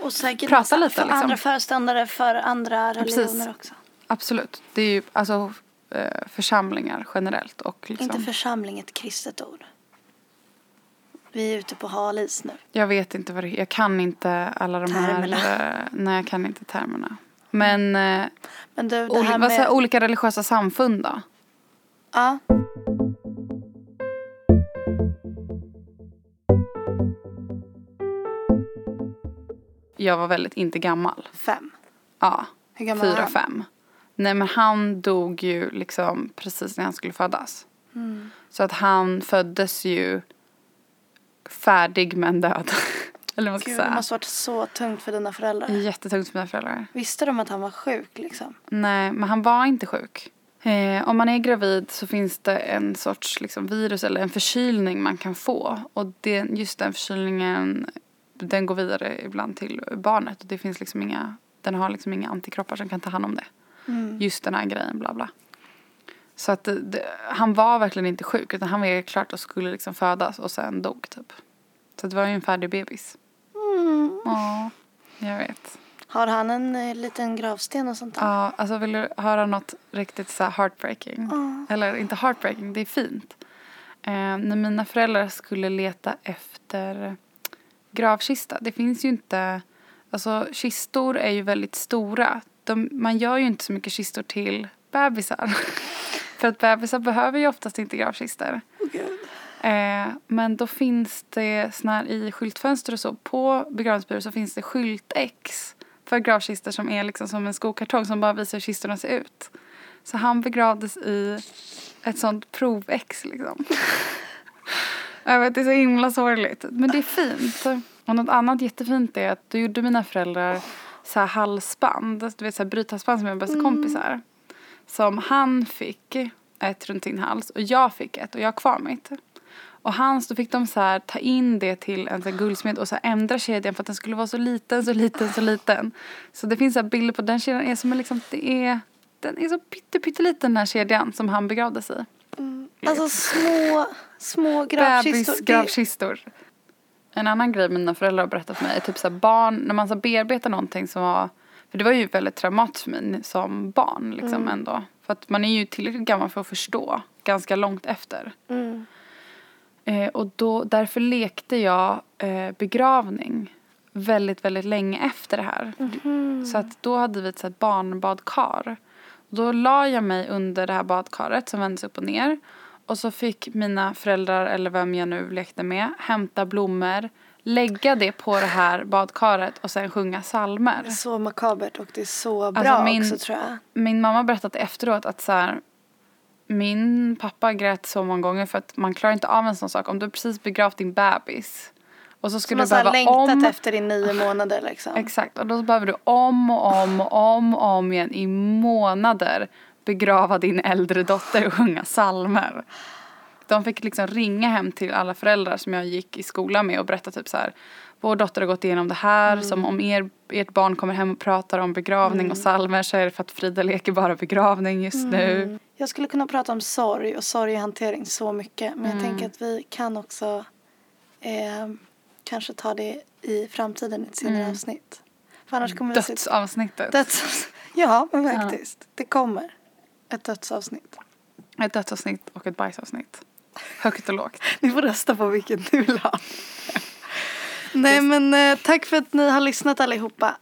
Och säkert Prata lite, för liksom. andra föreståndare för andra precis. religioner också. absolut, det är ju alltså eh, församlingar generellt och liksom, Inte församling ett kristet ord. Vi är ute på hal is nu. jag vet inte vad det jag kan inte alla de Termerna. här, eh, nej jag kan inte termerna. Men eh, Men du, säger, med... olika religiösa samfund då? Ja, Jag var väldigt inte gammal. fem. Ja, Hur gammal var fyra, han? fem. Nej men han dog ju liksom precis när han skulle födas. Mm. Så att han föddes ju färdig men död. Eller vad ska Gud, det säga. måste varit så tungt för dina föräldrar. Jättetungt för mina föräldrar. Visste de att han var sjuk liksom? Nej, men han var inte sjuk. Eh, om man är gravid så finns det en sorts liksom, virus eller en förkylning man kan få. Och det, just den förkylningen den går vidare ibland till barnet. Och det finns liksom inga, den har liksom inga antikroppar som kan ta hand om det. Just den här grejen, bla bla. Så att det, han var verkligen inte sjuk utan han var klart och skulle liksom födas och sen dog typ. Så det var ju en färdig bebis. Ja, jag vet. Har han en eh, liten gravsten och sånt där? Ja, alltså vill du höra något riktigt så heartbreaking? Eller inte heartbreaking, det är fint. Eh, när mina föräldrar skulle leta efter gravkista, det finns ju inte, alltså kistor är ju väldigt stora. De, man gör ju inte så mycket kistor till bebisar. För att bebisar behöver ju oftast inte gravkistor. Eh, men då finns det såna här i skyltfönster och så, på begravningsbyrån så finns det skyltex för gravkistor som är liksom som en skokartong som bara visar hur kistorna ser ut. Så han begravdes i ett sånt provex liksom. Jag vet, det är så himla sorgligt. Men det är fint. Och något annat jättefint är att då gjorde mina föräldrar så här halsband, du vet så här brythalsband som är bästa kompisar. Som han fick ett runt sin hals och jag fick ett och jag har kvar mitt. Och hans, då fick de så här ta in det till en så guldsmed och så här ändra kedjan för att den skulle vara så liten, så liten, så liten. Så det finns så bilder på den kedjan är som liksom, det är, den är så pytte, pytteliten den här kedjan som han begravdes i. Alltså små, små gravkistor. Bebisgravkistor. En annan grej mina föräldrar har berättat för mig är typ så barn, när man så bearbetar någonting som var, för det var ju väldigt traumatiskt för mig som barn liksom ändå. För att man är ju tillräckligt gammal för att förstå ganska långt efter. Eh, och då, därför lekte jag eh, begravning väldigt, väldigt länge efter det här. Så att då hade vi ett så barnbadkar. Då la jag mig under det här badkaret som vändes upp och ner. Och så fick mina föräldrar, eller vem jag nu lekte med, hämta blommor, lägga det på det här badkaret och sen sjunga är så makabert och det är så bra Alltså, min- också tror jag. Min mamma berättade efteråt att så här, min pappa grät så många gånger för att man klarar inte av en sån sak. Om du precis begravt din bebis och så skulle du så här behöva längtat om efter i nio månader liksom. Exakt, och då behöver du om och om och om och om igen i månader begrava din äldre dotter och sjunga psalmer. De fick liksom ringa hem till alla föräldrar som jag gick i skolan med och berätta typ så här vår dotter har gått igenom det här, som om er, ert barn kommer hem och pratar om begravning och psalmer så är det för att Frida leker bara begravning just nu. Jag skulle kunna prata om sorg och sorghantering så mycket. Men Mm. jag tänker att vi kan också eh, kanske ta det i framtiden i ett senare Mm. avsnitt. För annars kommer vi sitta... Dödsavsnittet. Döds... Ja, men faktiskt. Det kommer ett dödsavsnitt. Ett dödsavsnitt och ett bajsavsnitt. Högt och lågt. Ni får rösta på vilken ni vill ha. Nej men eh, tack för att ni har lyssnat allihopa.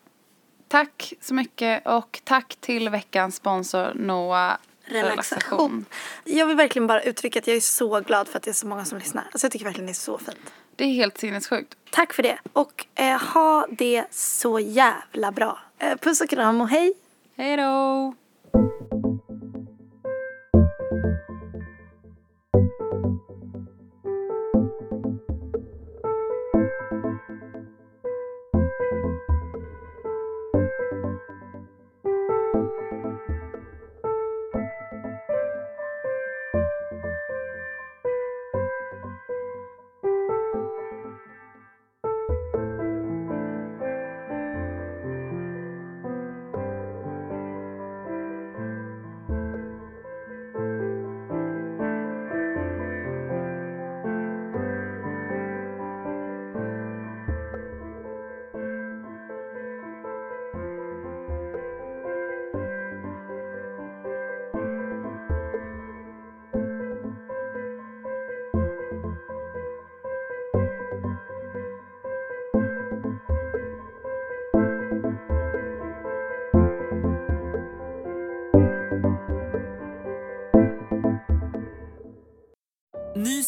Tack så mycket och tack till veckans sponsor Noah Relaxation. Jag vill verkligen bara uttrycka att jag är så glad för att det är så många som lyssnar. Alltså jag tycker verkligen det är så fint. Det är helt sinnessjukt. Tack för det. Och eh, ha det så jävla bra. Eh, puss och kram och hej. Hej då!